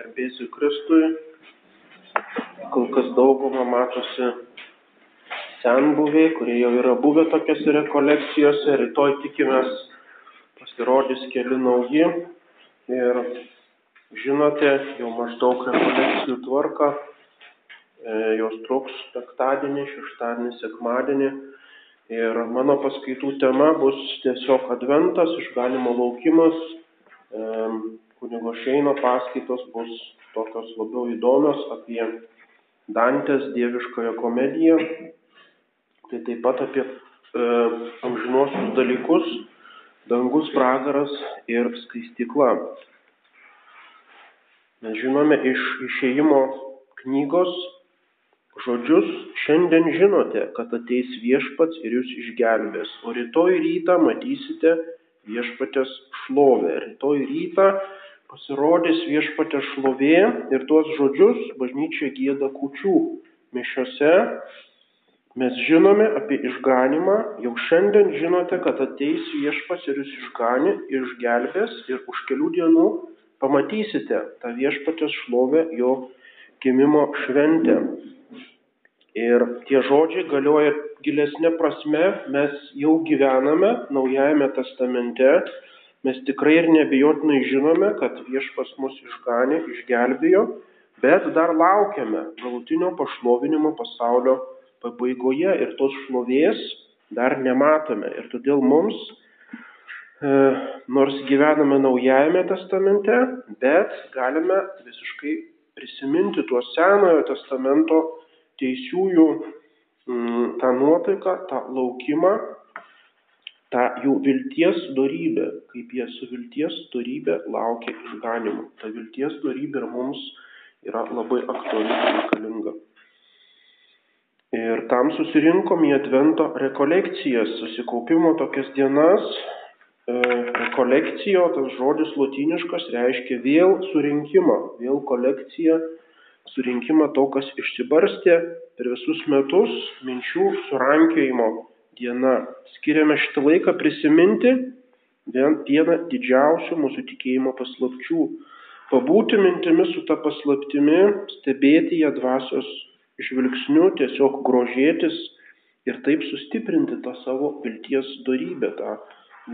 Garbėsiu Kristui. Kol kas dauguma matosi senbuviai, kurie jau yra buvę tokiose rekolekcijose. Rytoj tikimės pasirodys keli nauji. Ir žinote, jau maždaug rekolekcijų tvarka. E, jos truks penktadienį, šeštadienį, sekmadienį. Ir mano paskaitų tema bus tiesiog adventas, išganimo laukimas. Kunigo Šeino paskaitos bus tokios labiau įdomios apie Dantės dieviškąją komediją, tai taip pat apie e, amžinuosius dalykus, dangus, pragaras ir skaistikla. Mes žinome iš išėjimo knygos žodžius, šiandien žinote, kad ateis viešpats ir jūs išgelbės, o rytoj rytą matysite viešpatės šlovę. Rytoj rytą pasirodys viešpatė šlovė ir tuos žodžius bažnyčia gėda kučių. Mišiose mes žinome apie išganimą, jau šiandien žinote, kad ateis viešpas ir jūs išgani, išgelbės ir už kelių dienų pamatysite tą viešpatės šlovę jo gimimo šventę. Ir tie žodžiai galioja gilesnė prasme, mes jau gyvename Naujajame testamente Mes tikrai ir nebejotinai žinome, kad viešpas mus išganė, išgelbėjo, bet dar laukiame galutinio pašlovinimo pasaulio pabaigoje ir tos šlovės dar nematome. Ir todėl mums, e, nors gyvename Naujajame testamente, bet galime visiškai prisiminti tuos Senojo testamento teisiųjų m, tą nuotaiką, tą laukimą, tą jų vilties dorybę, kaip jie su vilties dorybė laukia išganimo. Ta vilties dorybė ir mums yra labai aktuali ir reikalinga. Ir tam susirinkom į Advento rekolekcijas, susikaupimo tokias dienas. E, rekolekcijo, tas žodis latiniškas, reiškia vėl surinkimą, vėl kolekciją, surinkimą to, kas išsibarstė per visus metus, minčių surankiojimo diena. Skiriame šitą laiką prisiminti vieną didžiausių mūsų tikėjimo paslapčių. Pabūti mintimis su ta paslaptimi, stebėti ją dvasios žvilgsniu, tiesiog grožėtis ir taip sustiprinti tą savo vilties darybę, tą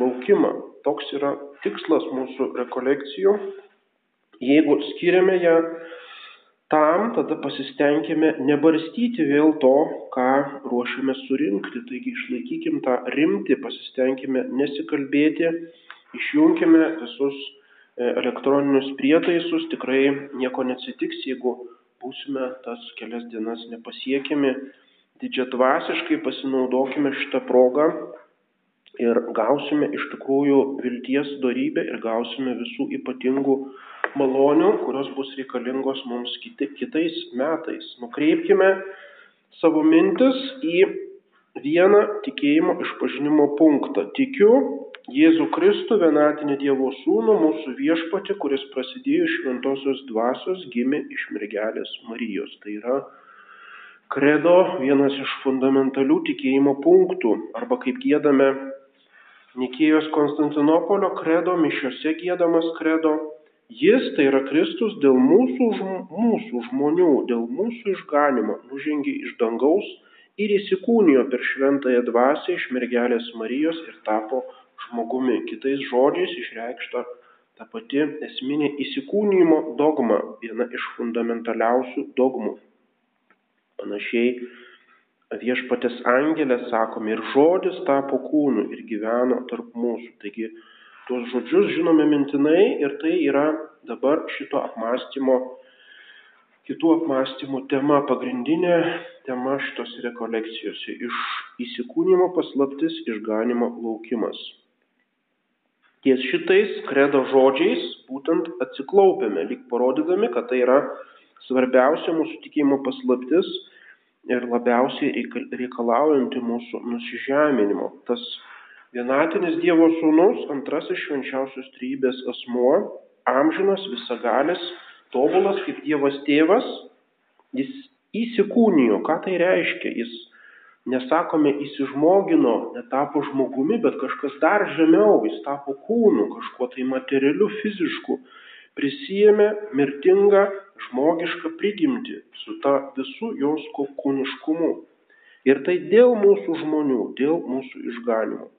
laukimą. Toks yra tikslas mūsų rekolekcijų. Jeigu skiriame ją tam tada pasistengime nebarstyti vėl to, ką ruošiame surinkti. Taigi išlaikykim tą rimtį, pasistengime nesikalbėti, išjungime visus e, elektroninius prietaisus, tikrai nieko neatsitiks, jeigu būsime tas kelias dienas nepasiekiami. Didžiadvasiškai pasinaudokime šitą progą ir gausime iš tikrųjų vilties darybę ir gausime visų ypatingų malonių, kurios bus reikalingos mums kiti, kitais metais. Nukreipkime savo mintis į vieną tikėjimo išpažinimo punktą. Tikiu Jėzų Kristų, vienatinį Dievo Sūnų, mūsų viešpatį, kuris prasidėjo iš šventosios dvasios, gimė iš mergelės Marijos. Tai yra kredo vienas iš fundamentalių tikėjimo punktų, arba kaip gėdame Nikėjos Konstantinopolio kredo, mišiose gėdamas kredo, jis, tai yra Kristus, dėl mūsų, mūsų žmonių, dėl mūsų išganimo nužengė iš dangaus ir įsikūnijo per šventąją dvasę iš mergelės Marijos ir tapo žmogumi. Kitais žodžiais išreikšta ta pati esminė įsikūnymo dogma, viena iš fundamentaliausių dogmų. Panašiai viešpatės angelė, sakome, ir žodis tapo kūnu ir gyveno tarp mūsų. Taigi tuos žodžius žinome mintinai ir tai yra dabar šito apmąstymo, kitų apmąstymų tema, pagrindinė tema šitos rekolekcijose. Iš įsikūnymo paslaptis, išganimo laukimas. Ties šitais kredo žodžiais būtent atsiklaupėme, lyg parodydami, kad tai yra svarbiausia mūsų tikėjimo paslaptis ir labiausiai reikalaujanti mūsų nusižeminimo. Tas vienatinis Dievo sūnus, antrasis švenčiausios trybės asmuo, amžinas, visagalis, tobulas kaip Dievas tėvas, jis įsikūnijo. Ką tai reiškia? Jis, nesakome, įsižmogino, netapo žmogumi, bet kažkas dar žemiau, jis tapo kūnu, kažkuo tai materialiu, fizišku. prisijėmė mirtingą žmogišką prigimtį su ta visų jos kūniškumu. Ir tai dėl mūsų žmonių, dėl mūsų išganimo.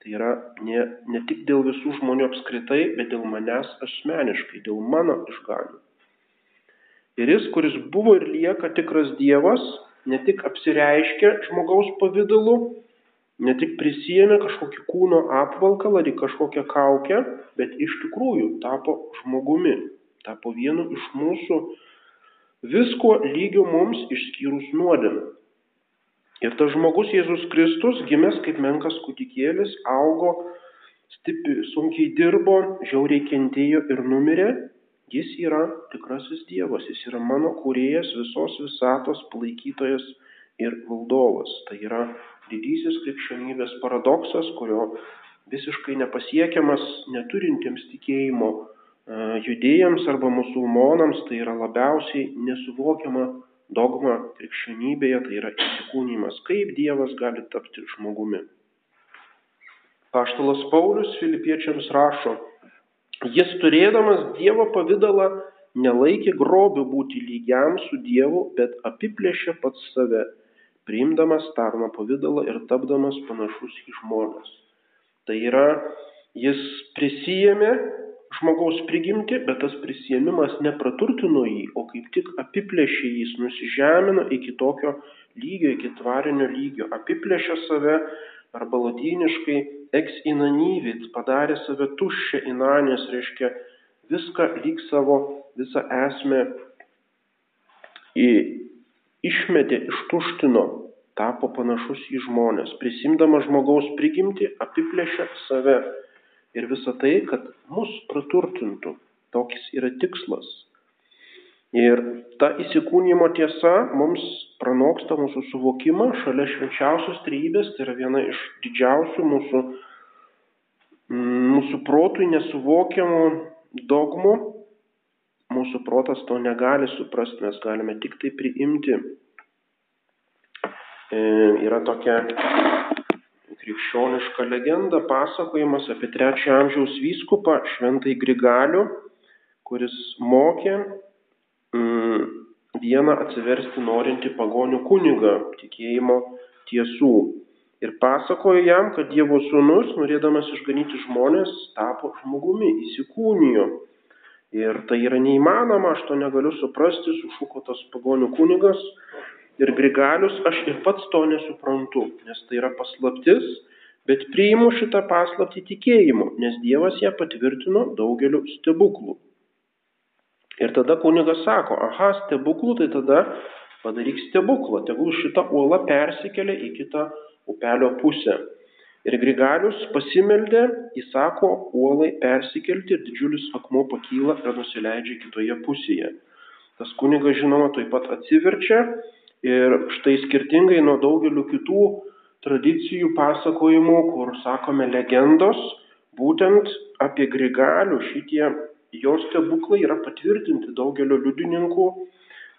Tai yra ne, ne tik dėl visų žmonių apskritai, bet dėl manęs asmeniškai, dėl mano išganimo. Ir jis, kuris buvo ir lieka tikras Dievas, ne tik apsireiškė žmogaus pavydalu, ne tik prisijėmė kažkokį kūno apvalkalą ar kažkokią kaukę, bet iš tikrųjų tapo žmogumi, tapo vienu iš mūsų visko lygio mums išskyrus nuodėmę. Ir tas žmogus Jėzus Kristus, gimęs kaip menkas kūdikėlis, augo, stipi, sunkiai dirbo, žiauriai kentėjo ir numirė, jis yra tikrasis Dievas, jis yra mano kūrėjas, visos visatos palaikytojas ir valdovas. Tai yra didysis krikščionybės paradoksas, kurio visiškai nepasiekiamas neturintiems tikėjimo e, judėjams arba musulmonams, tai yra labiausiai nesuvokiama dogma krikščionybėje, tai yra įsikūnymas, kaip Dievas gali tapti žmogumi. Paštalas Paulius filipiečiams rašo, jis turėdamas Dievo pavydalą nelaikė grobių būti lygiam su Dievu, bet apiplėšė pats save priimdamas tarno pavydalą ir tapdamas panašus į žmones. Tai yra, jis prisijėmė žmogaus prigimti, bet tas prisėmimas nepraturtino jį, o kaip tik apiplėšė jį, nusižemino iki tokio lygio, iki tvarinio lygio, apiplėšė save arba latiniškai ex inanyvit, padarė save tuščią inanės, reiškia viską lyg savo visą esmę į išmetė, ištuštino, tapo panašus į žmonės, prisimdamas žmogaus prigimti, apiplėšė save. Ir visa tai, kad mus praturtintų. Tokis yra tikslas. Ir ta įsikūnymo tiesa mums pranoksta mūsų suvokimą šalia švenčiausios trybės, tai yra viena iš didžiausių mūsų, mūsų protui nesuvokiamų dogmų, mūsų protas to negali suprasti, mes galime tik tai priimti. E, yra tokia krikščioniška legenda, pasakojimas apie trečiojo amžiaus vyskupą Šventai Grigalių, kuris mokė mm, vieną atsiversti norinti pagonių kunigą tikėjimo tiesų. Ir pasakojo jam, kad Dievo sūnus, norėdamas išganyti žmonės, tapo žmogumi, įsikūnijo Ir tai yra neįmanoma, aš to negaliu suprasti, sušuko tas pagonių kunigas ir grigalius, aš ir pats to nesuprantu, nes tai yra paslaptis, bet priimu šitą paslaptį tikėjimu, nes Dievas ją patvirtino daugeliu stebuklų. Ir tada kunigas sako, aha, stebuklų, tai tada padaryk stebuklą, tegul šita uola persikelia į kitą upelio pusę. Ir Grigalius pasimeldė, įsako uolai persikelti ir didžiulis akmuo pakyla ir nusileidžia kitoje pusėje. Tas kunigas, žinoma, taip pat atsiverčia ir štai skirtingai nuo daugelių kitų tradicijų pasakojimų, kur sakome legendos, būtent apie Grigalių šitie jo stebuklai yra patvirtinti daugelio liudininkų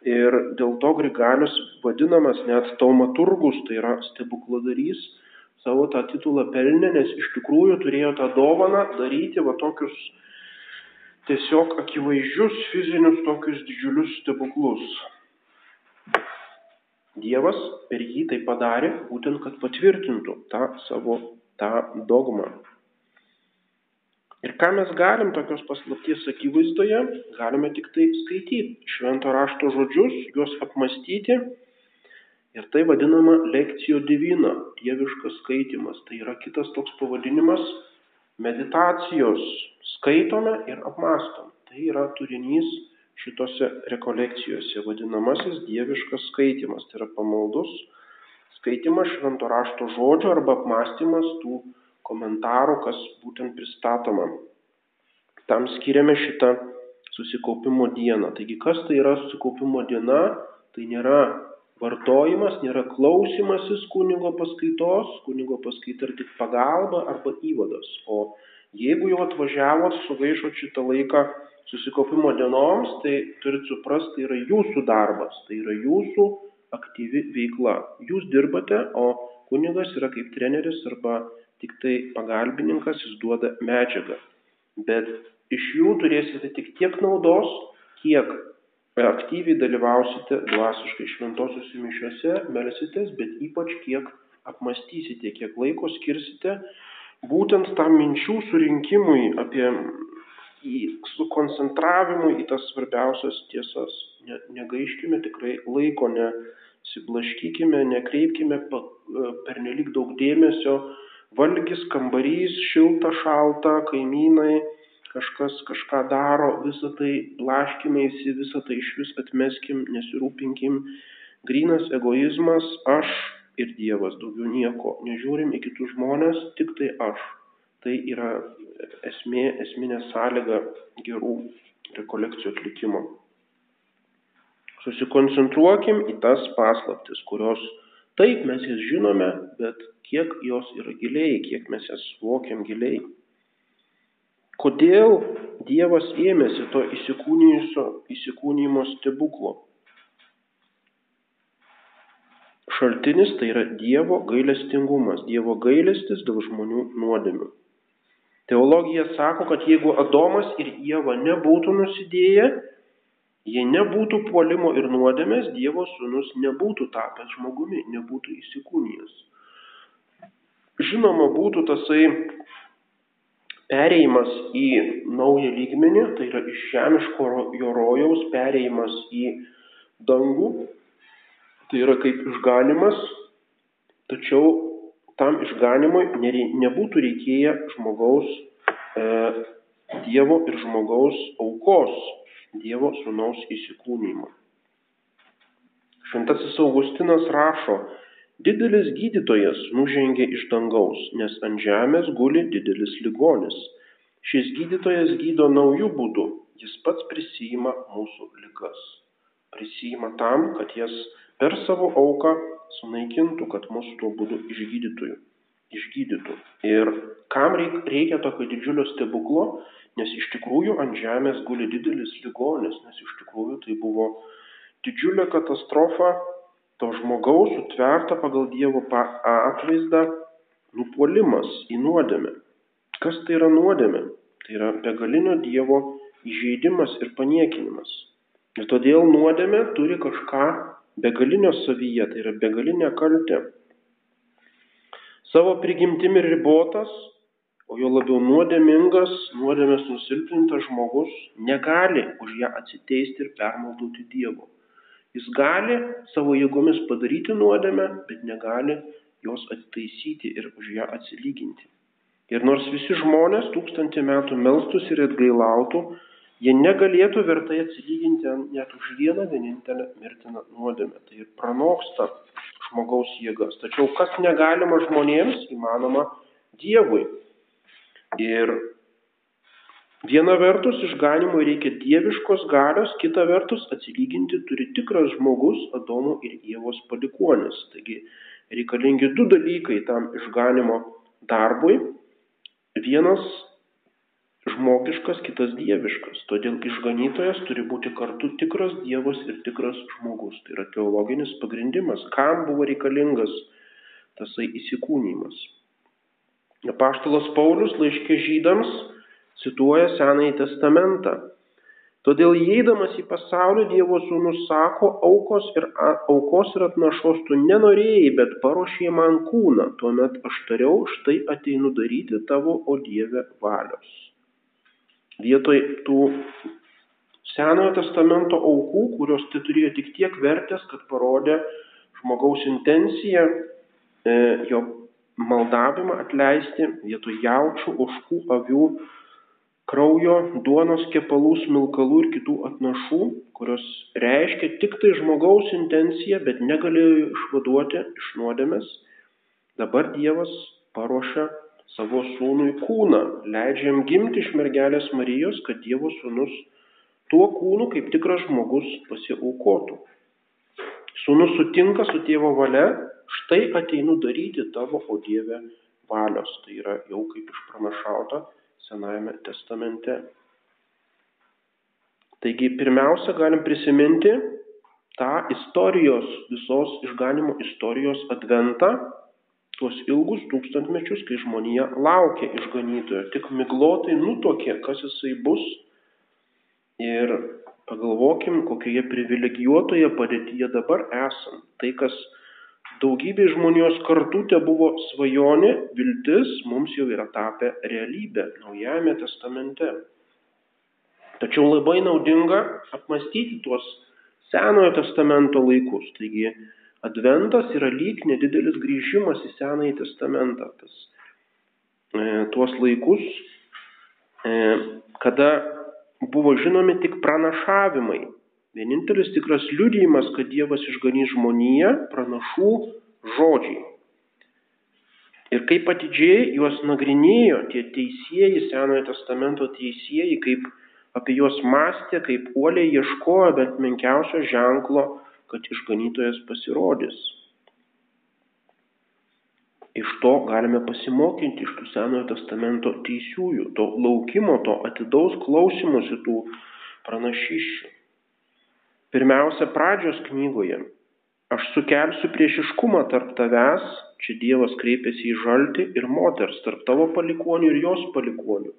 ir dėl to Grigalius vadinamas net taumaturgus, tai yra stebukladarys savo tą titulą pelnė, nes iš tikrųjų turėjo tą dovaną daryti va tokius tiesiog akivaizdžius fizinius tokius didžiulius stebuklus. Dievas per jį tai padarė būtent, kad patvirtintų tą savo tą dogmą. Ir ką mes galim tokios paslapties akivaizdoje, galime tik tai skaityti švento rašto žodžius, juos apmastyti Ir tai vadinama lekcijo divina, dieviškas skaitimas. Tai yra kitas toks pavadinimas meditacijos. Skaitome ir apmastom. Tai yra turinys šitose rekolekcijose, vadinamasis dieviškas skaitimas. Tai yra pamaldus skaitimas švento rašto žodžio arba apmastymas tų komentarų, kas būtent pristatoma. Tam skiriame šitą susikaupimo dieną. Taigi, kas tai yra susikaupimo diena? Tai nėra Vartojimas nėra klausimasis kunigo paskaitos, kunigo paskaita yra tik pagalba arba įvadas. O jeigu jau atvažiavot, sugaišot šitą laiką susikopimo dienoms, tai turit suprasti, tai yra jūsų darbas, tai yra jūsų aktyvi veikla. Jūs dirbate, o kunigas yra kaip treneris arba tik tai pagalbininkas, jis duoda medžiagą. Bet iš jų turėsite tik tiek naudos, kiek aktyviai dalyvausite dvasiškai šventosiuose mišiuose, melsitės, bet ypač kiek apmastysite, kiek laiko skirsite būtent tam minčių surinkimui apie į sukoncentravimui į tas svarbiausias tiesas. Ne, negaiškime tikrai laiko, nesiblaškykime, nekreipkime pernelik daug dėmesio valgis, kambarys, šilta, šalta, kaimynai, kažkas kažką daro, visą tai blaškimėsi, visą tai iš vis atmeskim, nesirūpinkim. Grinas egoizmas, aš ir Dievas, daugiau nieko. Nežiūrim į kitus žmonės, tik tai aš. Tai yra esmė, esminė sąlyga gerų rekolekcijų atlikimo. Susikoncentruokim į tas paslaptis, kurios taip mes jas žinome, bet kiek jos yra giliai, kiek mes jas suvokiam giliai. Kodėl Dievas ėmėsi to įsikūnymo stebuklo? Šaltinis tai yra Dievo gailestingumas, Dievo gailestis dėl žmonių nuodėmių. Teologija sako, kad jeigu Adomas ir Jėva nebūtų nusidėję, jei nebūtų puolimo ir nuodėmės, Dievo sūnus nebūtų tapęs žmogumi, nebūtų įsikūnijęs. Žinoma būtų tasai pereimas į naują lygmenį, tai yra iš žemiško jo rojaus pereimas į dangų, tai yra kaip išganimas, tačiau tam išganimui nebūtų reikėję žmogaus, e, Dievo ir žmogaus aukos, Dievo sunaus įsikūnymo. Šventasis Augustinas rašo, Didelis gydytojas nužengė iš dangaus, nes ant žemės guli didelis ligonis. Šis gydytojas gydo naujų būdų, jis pats prisijima mūsų ligas. Prisijima tam, kad jas per savo auką sunaikintų, kad mūsų tuo būdu išgydytų. išgydytų. Ir kam reikia tokio didžiulio stebuklo, nes iš tikrųjų ant žemės guli didelis ligonis, nes iš tikrųjų tai buvo didžiulė katastrofa to žmogaus sutverta pagal Dievo atvaizdą nupuolimas į nuodėmę. Kas tai yra nuodėmė? Tai yra begalinio Dievo įžeidimas ir paniekinimas. Ir todėl nuodėmė turi kažką begalinio savyje, tai yra begalinė kaltė. Savo prigimtimi ribotas, o jo labiau nuodėmingas, nuodėmės nusilpnintas žmogus negali už ją atsiteisti ir permaldauti Dievo. Jis gali savo jėgomis padaryti nuodėmę, bet negali jos atitaisyti ir už ją atsilyginti. Ir nors visi žmonės tūkstantį metų melstus ir atgailautų, jie negalėtų vertai atsilyginti net už vieną vienintelę mirtiną nuodėmę. Tai ir pranoksta žmogaus jėgas. Tačiau kas negalima žmonėms, įmanoma Dievui. Ir Viena vertus išganimui reikia dieviškos galios, kita vertus atsilyginti turi tikras žmogus Adomo ir Ievos palikuonis. Taigi reikalingi du dalykai tam išganimo darbui. Vienas žmogiškas, kitas dieviškas. Todėl išganytojas turi būti kartu tikras Dievas ir tikras žmogus. Tai yra teologinis pagrindimas, kam buvo reikalingas tasai įsikūnymas. Apaštalas Paulius laiškė žydams cituoja Senąjį testamentą. Todėl įeidamas į pasaulį Dievo sūnus sako, aukos ir, aukos ir atnašos tu nenorėjai, bet paruošė man kūną. Tuomet aš tariau, štai ateinu daryti tavo, o Dieve, valios. Vietoj tų Senojo testamento aukų, kurios tai turėjo tik tiek vertės, kad parodė žmogaus intenciją, e, jo maldavimą atleisti vietoj jaučių, oškų, avių kraujo, duonos kepalų, smilkalų ir kitų atnašų, kurios reiškia tik tai žmogaus intenciją, bet negalėjo išvaduoti iš nuodėmės, dabar Dievas paruošia savo sūnui kūną, leidžia jam gimti iš mergelės Marijos, kad Dievo sūnus tuo kūnu kaip tikras žmogus pasiaukotų. Sūnus sutinka su tėvo valia, štai ateinu daryti tavo, o Dieve, valios. Tai yra jau kaip išpranašauta Senajame testamente. Taigi pirmiausia galim prisiminti tą istorijos, visos išganimo istorijos adventą, tuos ilgus tūkstantmečius, kai žmonija laukia išganytojo, tik miglotai nutokė, kas jisai bus. Ir pagalvokim, kokioje privilegijuotoje padėtyje dabar esam. Tai, kas daugybė žmonijos kartų te buvo svajonė, viltis, mums jau yra tapę realybę Naujajame testamente. Tačiau labai naudinga apmastyti tuos Senojo testamento laikus. Taigi, Adventas yra lyg nedidelis grįžimas į Senąjį testamentą. Tas, e, tuos laikus, e, kada buvo žinomi tik pranašavimai. Vienintelis tikras liudijimas, kad Dievas išganys žmoniją, pranašų žodžiai. Ir kaip atidžiai juos nagrinėjo tie teisėjai, Senojo testamento teisėjai, kaip apie juos mąstė, kaip uoliai ieškojo bent menkiausio ženklo kad išganytojas pasirodys. Iš to galime pasimokinti iš tų Senojo testamento teisiųjų, to laukimo, to atidaus klausimusi tų pranašyščių. Pirmiausia, pradžios knygoje. Aš sukelsiu priešiškumą tarp tavęs, čia Dievas kreipiasi į žaltį ir moters, tarp tavo palikonių ir jos palikonių.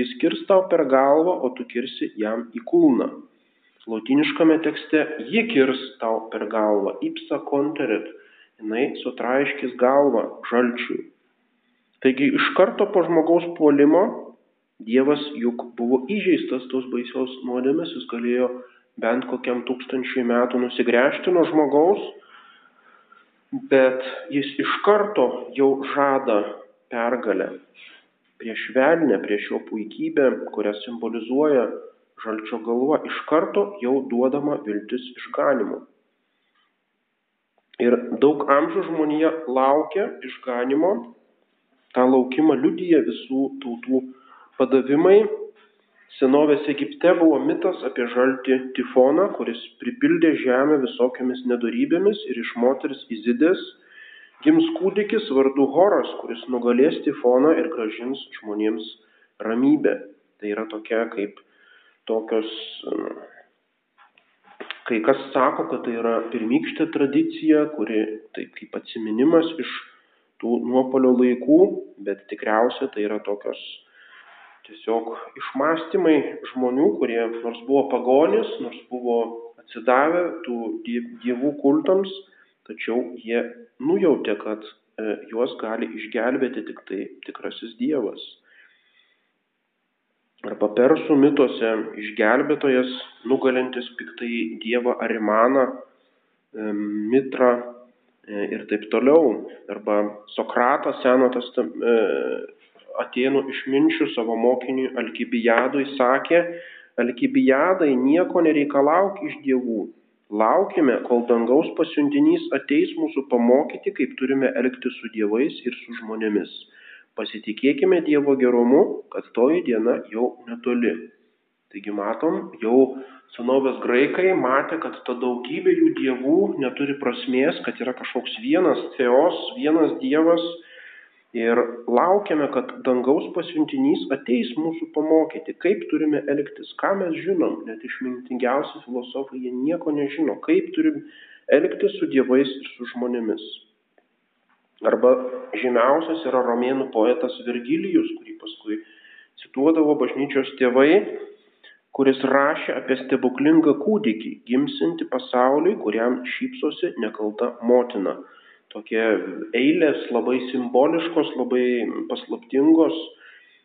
Jis kirs tau per galvą, o tu kirsi jam į kulną. Lotiniškame tekste ji kirs tau per galvą, ipsa konterit, jinai sutraiškis galvą žalčiui. Taigi iš karto po žmogaus puolimo Dievas juk buvo įžeistas tos baisios nuodėmės, jis galėjo bent kokiam tūkstančiui metų nusigręžti nuo žmogaus, bet jis iš karto jau žada pergalę prieš velnę, prieš jo puikybę, kurią simbolizuoja žalčio galva iš karto jau duodama viltis išganimo. Ir daug amžių žmonija laukia išganimo, tą laukimą liudyja visų tautų padavimai. Senovės Egipte buvo mitas apie žaltį tifoną, kuris pripildė žemę visokiamis nedorybėmis ir iš moters Izidės gims kūdikis vardu Horas, kuris nugalės tifoną ir gražins žmonėms ramybę. Tai yra tokia kaip tokios, kai kas sako, kad tai yra pirmykštė tradicija, kuri taip kaip atsiminimas iš tų nuopolio laikų, bet tikriausiai tai yra tokios tiesiog išmastymai žmonių, kurie nors buvo pagonis, nors buvo atsidavę tų dievų kultams, tačiau jie nujautė, kad e, juos gali išgelbėti tik tai tikrasis Dievas arba persų mituose išgelbėtojas nugalintis piktai dievą Arimaną, Mitrą e, ir taip toliau. Arba Sokratas seno testam, e, Atenų išminčių savo mokiniui Alkibijadui sakė, Alkibijadai nieko nereikalauk iš dievų. Laukime, kol dangaus pasiuntinys ateis mūsų pamokyti, kaip turime elgtis su dievais ir su žmonėmis pasitikėkime Dievo gerumu, kad toji diena jau netoli. Taigi matom, jau senovės graikai matė, kad ta daugybė jų dievų neturi prasmės, kad yra kažkoks vienas teos, vienas dievas ir laukiame, kad dangaus pasiuntinys ateis mūsų pamokyti, kaip turime elgtis, ką mes žinom, net išmintingiausi filosofai jie nieko nežino, kaip turim elgtis su dievais ir su žmonėmis. Arba žymiausias yra romėnų poetas Virgilijus, kurį paskui cituodavo bažnyčios tėvai, kuris rašė apie stebuklingą kūdikį, gimsinti pasauliui, kuriam šypsosi nekalta motina. Tokie eilės labai simboliškos, labai paslaptingos.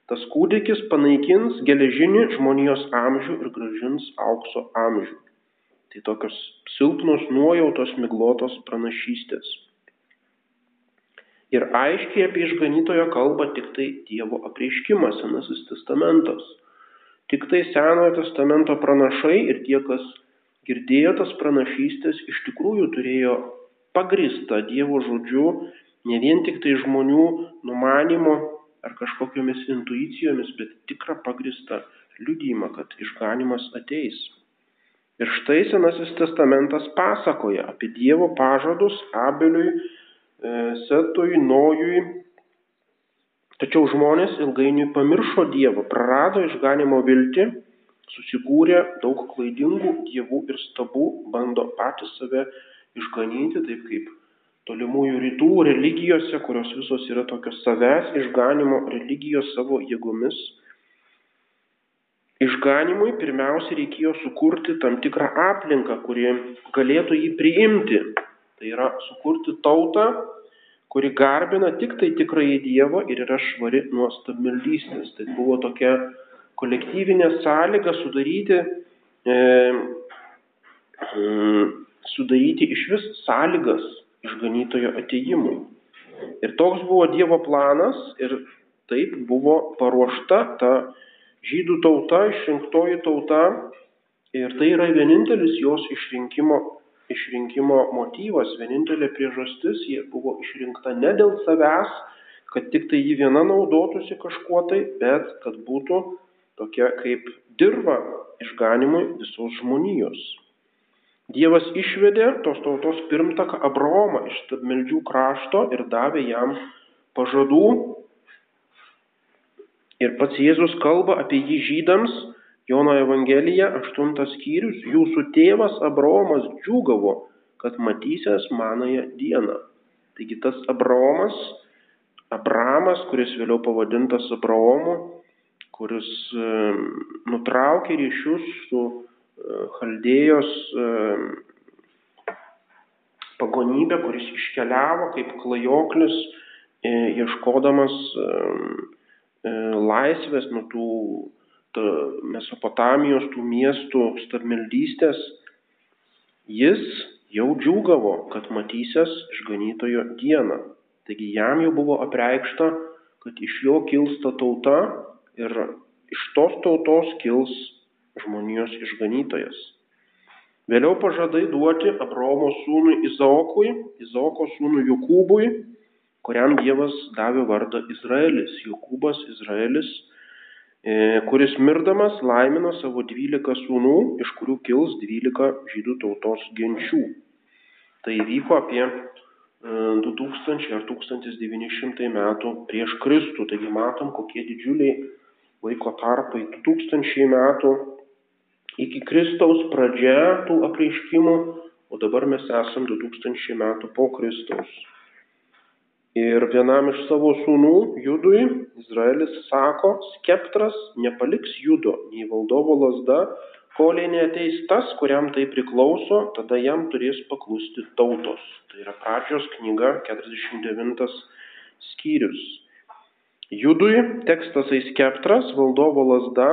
Tas kūdikis panaikins geležinį žmonijos amžių ir gražins aukso amžių. Tai tokios silpnos nuojautos, miglotos pranašystės. Ir aiškiai apie išganytojo kalba tik tai Dievo apreiškimas, Senasis testamentas. Tik tai Senojo testamento pranašai ir tie, kas girdėjo tas pranašystės, iš tikrųjų turėjo pagristą Dievo žodžiu, ne vien tik tai žmonių numanimo ar kažkokiamis intuicijomis, bet tikrą pagristą liudymą, kad išganimas ateis. Ir štai Senasis testamentas pasakoja apie Dievo pažadus Abeliui Setui, Nojui. Tačiau žmonės ilgainiui pamiršo Dievą, prarado išganimo viltį, susikūrė daug klaidingų dievų ir stabų, bando patys save išganyti, taip kaip tolimųjų rytų religijose, kurios visos yra tokios savęs išganimo religijos savo jėgomis. Išganimui pirmiausia reikėjo sukurti tam tikrą aplinką, kuri galėtų jį priimti. Tai yra sukurti tautą, kuri garbina tik tai tikrąjį Dievą ir yra švari nuo stabmeldystės. Tai buvo tokia kolektyvinė sąlyga sudaryti, e, e, sudaryti iš vis sąlygas išganytojo ateimui. Ir toks buvo Dievo planas ir taip buvo paruošta ta žydų tauta, išrinktoji tauta ir tai yra vienintelis jos išrinkimo, išrinkimo motyvas, vienintelė priežastis, jie buvo išrinkta ne dėl savęs, kad tik tai jį viena naudotųsi kažkuo tai, bet kad būtų tokia kaip dirba išganimui visos žmonijos. Dievas išvedė tos tautos pirmtaką Abraomą iš stabmeldžių krašto ir davė jam pažadų. Ir pats Jėzus kalba apie jį žydams, Jono Evangelija, 8 skyrius, jūsų tėvas Abraomas džiūgavo, kad matysės manąją dieną. Taigi tas Abraomas, Abramas, kuris vėliau pavadintas Abraomu, kuris nutraukė ryšius su Chaldėjos pagonybė, kuris iškeliavo kaip klajoklis, e, ieškodamas e, laisvės nuo tų Mesopotamijos, tų miestų stabmeldystės, jis jau džiūgavo, kad matysės išganytojo dieną. Taigi jam jau buvo apreikšta, kad iš jo kils ta tauta ir iš tos tautos kils žmonijos išganytojas. Vėliau pažadai duoti Abraomo sūnui Izaokui, Izaoko sūnui Jokūbui, kuriam Dievas davė vardą Izraelis. Jokūbas Izraelis, e, kuris mirdamas laimino savo dvylika sūnų, iš kurių kils dvylika žydų tautos genčių. Tai vyko apie 2000 e, ar 1900 metų prieš Kristų. Taigi matom, kokie didžiuliai laiko tarpai 2000 metų iki Kristaus pradžia tų apreiškimų, o dabar mes esam 2000 metų po Kristaus. Ir vienam iš savo sūnų, Judui, Izraelis sako, skeptras nepaliks Judo, nei valdovo lasda, koliai neteis tas, kuriam tai priklauso, tada jam turės paklusti tautos. Tai yra pradžios knyga 49 skyrius. Judui tekstas skeptras, valdovo lasda,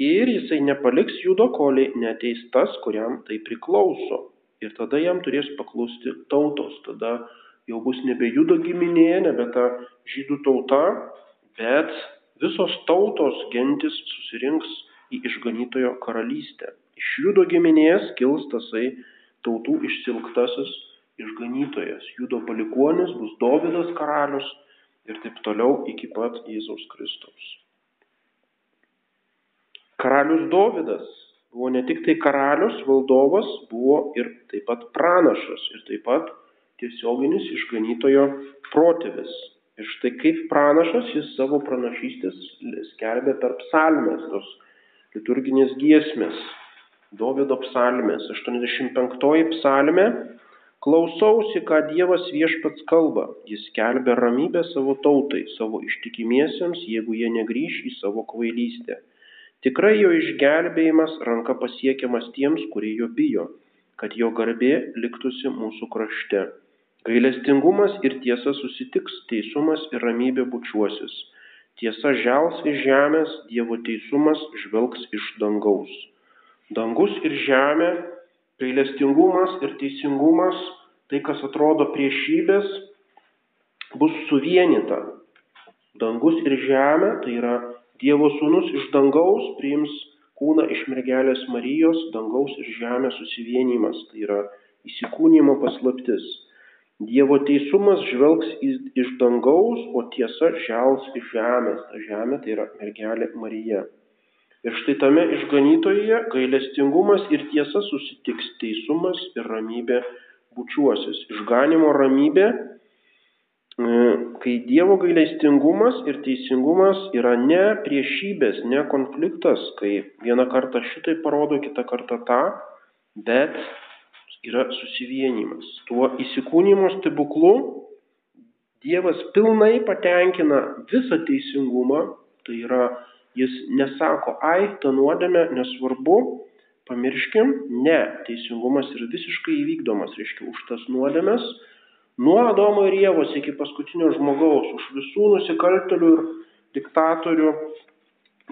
ir jisai nepaliks judo, koliai neteis tas, kuriam tai priklauso. Ir tada jam turės paklusti tautos. Tada jau bus nebe judo giminė, nebe ta žydų tauta, bet visos tautos gentis susirinks į išganytojo karalystę. Iš judo giminės kils tasai tautų išsilktasis išganytojas. Judo palikuonis bus Dovydas karalius ir taip toliau iki pat Jėzaus Kristaus. Karalius Dovydas buvo ne tik tai karalius, valdovas, buvo ir taip pat pranašas ir taip pat tiesioginis išganytojo protėvis. Ir štai kaip pranašas jis savo pranašystės skelbė per psalmės, tos liturginės giesmės, Dovido psalmės, 85 psalmė, klausausi, ką Dievas viešpats kalba, jis skelbia ramybę savo tautai, savo ištikimiesiems, jeigu jie negryž į savo kvailystę. Tikrai jo išgelbėjimas ranka pasiekiamas tiems, kurie jo bijo, kad jo garbė liktųsi mūsų krašte. Gailestingumas ir tiesa susitiks, teisumas ir ramybė bučiuosis. Tiesa žels iš žemės, Dievo teisumas žvelgs iš dangaus. Dangus ir žemė, gailestingumas ir teisingumas, tai kas atrodo priešybės, bus suvienita. Dangus ir žemė, tai yra Dievo sūnus iš dangaus priims kūną iš mergelės Marijos, dangaus ir žemės susivienimas, tai yra įsikūnymo paslaptis. Dievo teisumas žvelgs iš dangaus, o tiesa žels iš žemės. Žemė tai yra mergelė Marija. Ir štai tame išganytoje gailestingumas ir tiesa susitiks, teisumas ir ramybė bučiuosis. Išganimo ramybė E, kai Dievo gailestingumas ir teisingumas yra ne priešybės, ne konfliktas, kai vieną kartą šitai parodo, kitą kartą tą, bet yra susivienimas. Tuo įsikūnymo stebuklu Dievas pilnai patenkina visą teisingumą, tai yra jis nesako, ai, ta nuodėmė nesvarbu, pamirškim, ne, teisingumas yra visiškai įvykdomas, reiškia, už tas nuodėmės, nuo Adomo ir Jėvos iki paskutinio žmogaus, už visų nusikaltelių ir diktatorių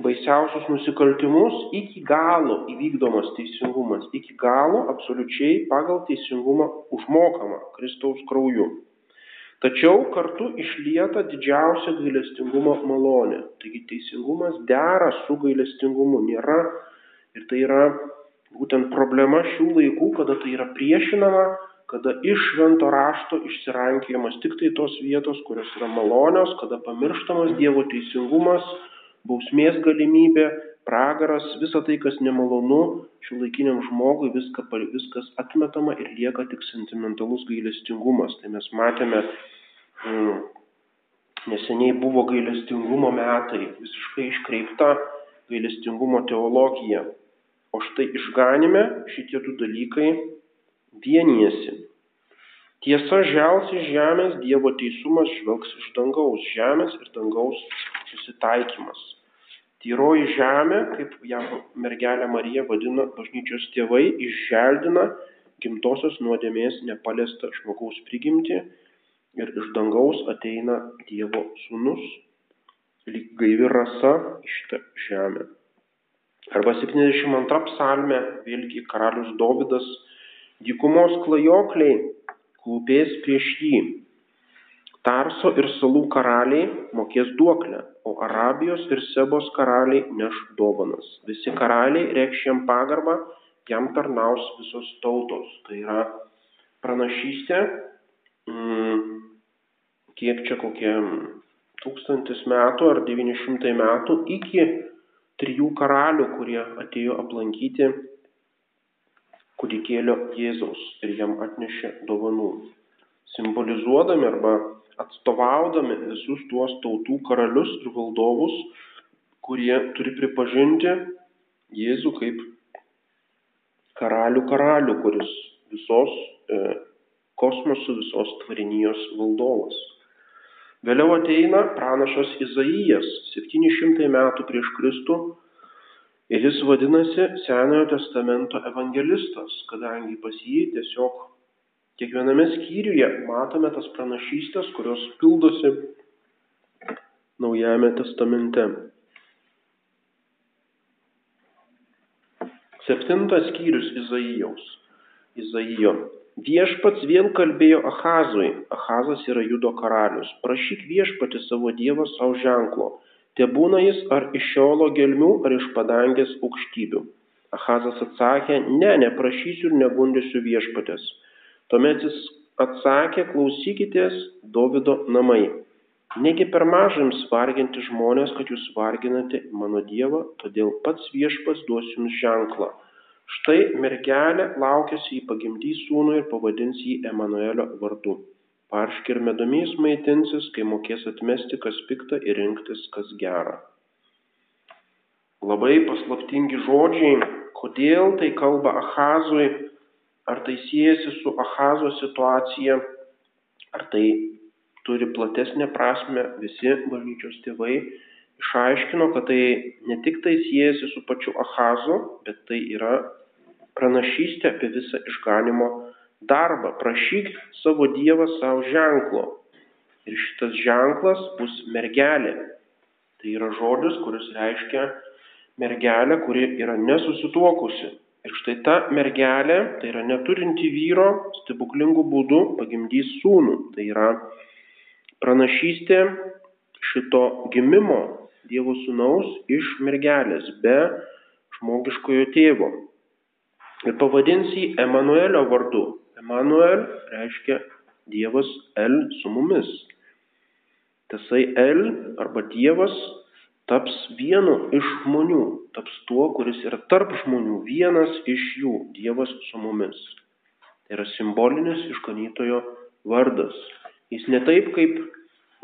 baisiausius nusikaltimus iki galo įvykdomas teisingumas, iki galo absoliučiai pagal teisingumą užmokama Kristaus krauju. Tačiau kartu išlieta didžiausia gailestingumo malonė. Taigi teisingumas dera su gailestingumu. Nėra ir tai yra būtent problema šių laikų, kada tai yra priešinama, kada iš švento rašto išsirankėjimas tik tai tos vietos, kurios yra malonios, kada pamirštamas Dievo teisingumas, bausmės galimybė, pragaras, visa tai, kas nemalonu, šiuolaikiniam žmogui viską, viskas atmetama ir lieka tik sentimentalus gailestingumas. Tai mes matėme, mm, neseniai buvo gailestingumo metai, visiškai iškreipta gailestingumo teologija. O štai išganime šitie du dalykai vienijasi. Tiesa iš žemės, Dievo teisumas žvelgs iš dangaus, žemės ir dangaus susitaikymas. Tyroji žemė, kaip ją mergelė Marija vadina bažnyčios tėvai, išželdina gimtosios nuodėmės nepaliestą žmogaus prigimti ir iš dangaus ateina Dievo sūnus, lyg gaivi rasa iš tą žemę. Arba 72 psalmė, vėlgi karalius Dovydas, dykumos klajokliai klūpės prieš jį, Tarso ir salų karaliai mokės duoklę, o Arabijos ir Sebos karaliai neš dovanas. Visi karaliai reikš jam pagarbą, jam tarnaus visos tautos. Tai yra pranašystė, mm, kiek čia kokie tūkstantis metų ar 900 metų iki trijų karalių, kurie atėjo aplankyti kūdikėlio Jėzaus ir jam atnešė dovanų. Simbolizuodami arba atstovaudami visus tuos tautų karalius ir valdovus, kurie turi pripažinti Jėzų kaip karalių karalių, kuris visos e, kosmoso, visos tvarinijos valdovas. Vėliau ateina pranašas Izaijas 700 metų prieš Kristų ir jis vadinasi Senojo testamento evangelistas, kadangi pas jį tiesiog Kiekviename skyriuje matome tas pranašystės, kurios pildosi Naujajame testamente. Septintas skyrius Izaijaus. Izaijo. Viešpats vėl kalbėjo Ahazui. Ahazas yra judo karalius. Prašyk viešpati savo dievą savo ženklo. Te būna jis ar iš šiolo gelmių, ar iš padangės aukštybių. Ahazas atsakė, ne, neprašysiu ir negundysiu viešpatės. Tuomet jis atsakė, klausykitės Dovido namai. Negi per mažams varginti žmonės, kad jūs varginate mano Dievą, todėl pats viešpas duos jums ženklą. Štai mergelė laukėsi į pagimdį sūnų ir pavadins jį Emanuelio vardu. Parški ir medomys maitinsis, kai mokės atmesti, kas pikta ir rinktis, kas gera. Labai paslaptingi žodžiai, kodėl tai kalba Ahazui ar tai siejasi su Ahazo situacija, ar tai turi platesnę prasme, visi bažnyčios tėvai išaiškino, kad tai ne tik tai siejasi su pačiu Ahazu, bet tai yra pranašystė apie visą išganimo darbą. Prašyk savo Dievą savo ženklo. Ir šitas ženklas bus mergelė. Tai yra žodis, kuris reiškia mergelę, kuri yra nesusituokusi. Ir štai ta mergelė, tai yra neturinti vyro, stebuklingų būdų pagimdys sūnų. Tai yra pranašystė šito gimimo Dievo sūnaus iš mergelės be žmogiškojo tėvo. Ir pavadins jį Emanuelio vardu. Emanuel reiškia Dievas El su mumis. Tasai El arba Dievas taps vienu iš žmonių, taps tuo, kuris yra tarp žmonių, vienas iš jų, Dievas su mumis. Tai yra simbolinis išganytojo vardas. Jis ne taip kaip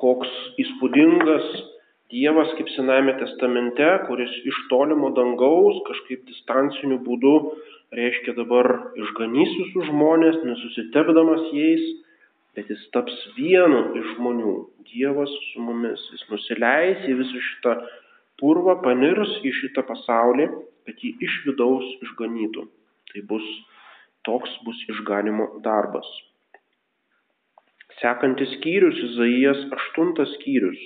koks įspūdingas Dievas kaip Sename testamente, kuris iš tolimo dangaus kažkaip distanciniu būdu reiškia dabar išganys visus žmonės, nesusitepdamas jais, bet jis taps vienu iš žmonių. Dievas su mumis. Jis nusileis į visą šitą purvą, panirs į šitą pasaulį, kad jį iš vidaus išganytų. Tai bus toks bus išganimo darbas. Sekantis skyrius, Izaijas 8 skyrius.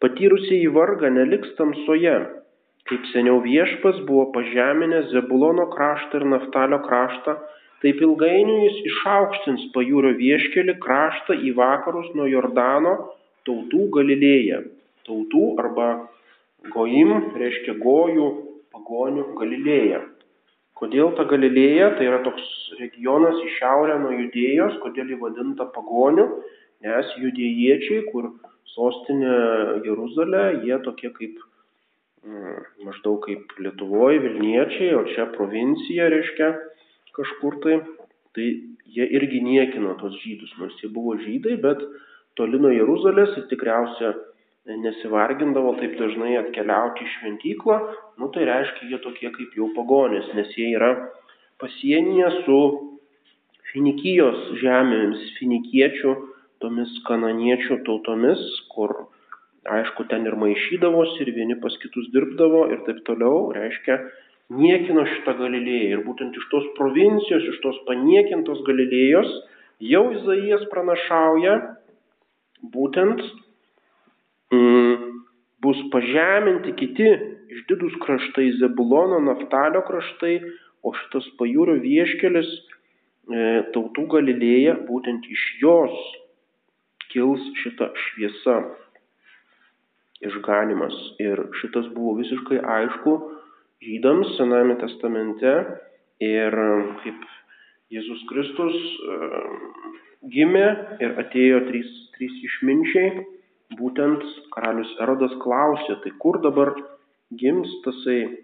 Patyrusiai vargą neliks tamsoje, kaip seniau viešpas buvo pažeminęs Zebulono kraštą ir Naftalio kraštą, taip ilgainiui jis išaukštins pajūrio vieškelį kraštą į vakarus nuo Jordano tautų Galilėje. Tautų arba Gojim reiškia gojų, pagonių Galilėje. Kodėl ta Galilėja, tai yra toks regionas į šiaurę nuo judėjos, kodėl jį vadinta pagonių, nes judėjiečiai, kur sostinė Jeruzalė, jie tokie kaip mm, maždaug kaip Lietuvoje Vilniečiai, o čia provincija reiškia kažkur tai, tai jie irgi niekino tos žydus, nors jie buvo žydai, bet toli nuo Jeruzalės ir tikriausia nesivargindavo taip dažnai atkeliauti į šventyklą, nu tai reiškia jie tokie kaip jau pagonės, nes jie yra pasienyje su Finikijos žemėmis, finikiečių, tomis kananiečių tautomis, kur aišku ten ir maišydavosi, ir vieni pas kitus dirbdavo ir taip toliau, reiškia niekino šitą Galilėją. Ir būtent iš tos provincijos, iš tos paniekintos Galilėjos jau Izaijas pranašauja, būtent bus pažeminti kiti išdidus kraštai Zebulono, Naftalio kraštai, o šitas pajūrio vieškelis e, tautų Galilėja, būtent iš jos kils šita šviesa išganimas. Ir šitas buvo visiškai aišku žydams Sename testamente ir kaip Jėzus Kristus e, gimė ir atėjo trys, trys išminčiai, būtent karalius Erodas klausė, tai kur dabar gims tasai e,